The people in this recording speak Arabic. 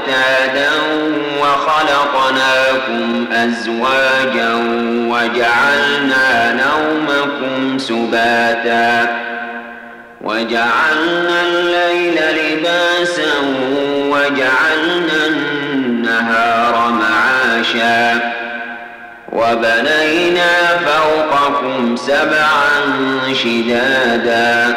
أوتادا وخلقناكم أزواجا وجعلنا نومكم سباتا وجعلنا الليل لباسا وجعلنا النهار معاشا وبنينا فوقكم سبعا شدادا